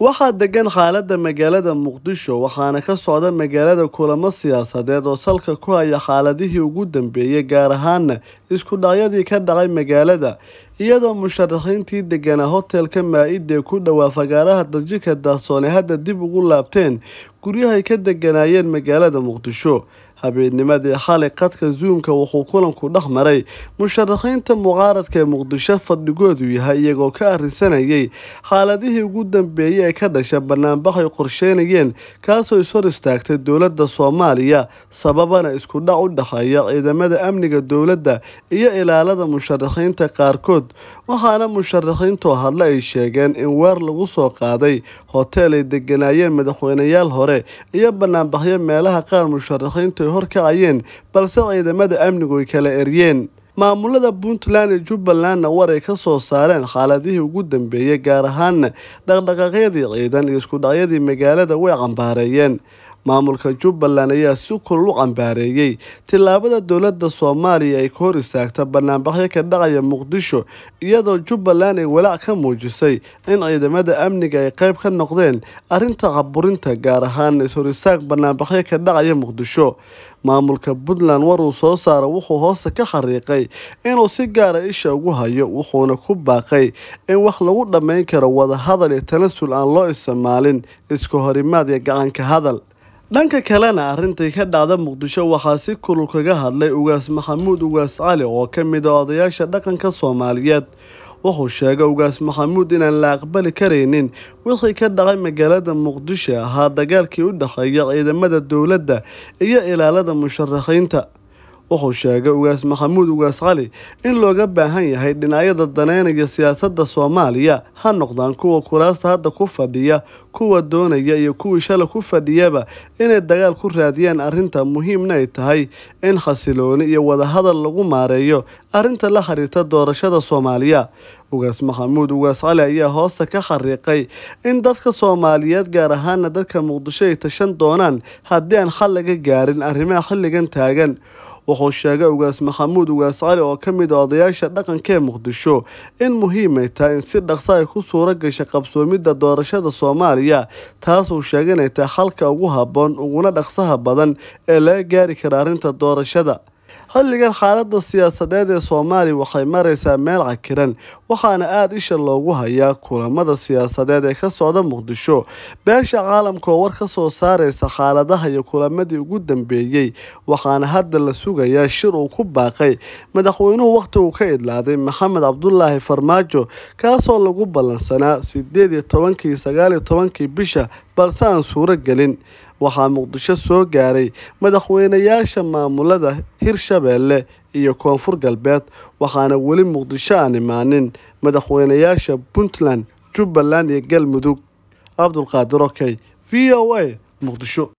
waxaa degan xaaladda magaalada muqdisho waxaana ka socda magaalada kulamo siyaasadeed oo salka ku haya xaaladihii ugu dambeeyey gaar ahaana isku dhacyadii ka dhacay magaalada. Iyadoo musharaxiintii deganaa hotelka maa-ida ee ku dhowaa fagaaraha daljika daahsoone hadda dib ugu laabteen guryahay ka deganaayeen magaalada muqdisho habeennimadii xalay qadka zuumka wuxuu kulanku dhex maray musharaxiinta mucaaradka ee muqdisho fadhigoodu yahay iyagoo ka arrinsanayay xaaladihii ugu dambeeyey ee ka dhasha banaanbaxay qorsheynayeen kaasoo ishor istaagtay dowladda soomaaliya sababana isku dhac u dhexeeya ciidamada amniga dowladda iyo ilaalada musharaxiinta qaarkood. Waxaana musharaxiintoo hadle ay sheegeen in weer lagu soo qaaday hoteel ay deganaayeen madaxweyneyaal hore iyo banaanbaxyo meelaha qaar musharaxiintu ay horkacayeen balse ciidamada amnigu ay kala eryeen maamulada puntland iyo jubbalandna war ay ka soo saareen xaaladihii ugu dambeeyey gaar ahaana dhaqdhaqaaqyadii ciidan iyo isku dhacyadii magaalada way cambaareeyeen maamulka jubbaland ayaa si kulul u cambaareeyey tillaabada dowladda soomaaliya ay ka hor istaagta banaanbaxyo ka dhacaya muqdisho iyadoo jubbaland ay walaac ka muujisay in ciidamada amniga ay qayb ka noqdeen arrinta caburinta gaar ahaana is-hor istaag banaanbaxyo ka dhacaya muqdisho. Maamulka puntland war uu soo saaro wuxuu hoose ka xariiqay inuu si gaara isha ugu hayo wuxuuna ku baaqay in wax lagu dhammayn karo wadahadal iyo tanasul aan loo isticmaalin. Iska horimaad iyo gacanka hadal dhanka kalena arrintai ka dhacda muqdisho waxaa si kulul kaga hadlay ugaas maxamuud ugaas cali oo ka mid a odayaasha dhaqanka soomaaliyeed. Wuxuu sheegay ugaas maxamuud inaan la aqbali karaynin wixii ka dhacay magaalada muqdisho ahaa dagaalkii u dhexeeya ciidamada dowladda iyo ilaalada musharaxiinta wuxuu sheegay ugaas maxamuud ugaas cali in looga baahan yahay dhinacyada daneynaya siyaasadda soomaaliya. Ha noqdaan kuwa kuraasta hadda ku fadhiya kuwa doonaya iyo kuwii shala ku fadhiyaba inay dagaal ku raadiyaan arrinta muhiimna ay tahay in xasilooni iyo wadahadal lagu maareeyo arrinta la xiriirta doorashada soomaaliya. Ugaas maxamuud ugaas cali ayaa hoosta ka xariiqay in dadka soomaaliyeed gaar ahaana dadka muqdisho ay tashan doonaan haddii aan xal laga gaarin arrimaha xilligan taagan wuxuu sheegay ugaas maxamuud ugaas cali oo ka mid a odayaasha dhaqanka ee muqdisho in muhiimay tahay in si dhaqsa ay ku suuro gasha qabsoomidda doorashada soomaaliya taasuu sheegay inay tahay xalka ugu habboon uguna dhaqsaha badan ee laga gaari kara arrinta doorashada xilligan xaaladda siyaasadeed ee soomaaliya waxay maraysaa meel cakiran waxaana aada isha loogu hayaa kulamada siyaasadeed ee ka socda muqdisho. Beesha caalamka oo war ka soo saaraysa xaaladaha iyo kulamadii ugu dambeeyey waxaana hadda la sugayaa shir uu ku baaqay. Madaxweynuhu wakhti uu ka idlaaday maxamed cabdulaahi farmaajo kaasoo lagu ballansanaa sideed iyo tobankii sagaal iyo tobankii bisha balse aan suuro gelin waxaa muqdisho soo gaaray madaxweynayaasha maamulada hirshabeelle iyo koonfur galbeed waxaana weli muqdisho aan imaanin. Madaxweynayaasha puntland jubbaland iyo galmudug. Cabdulqaadir okey v o a muqdisho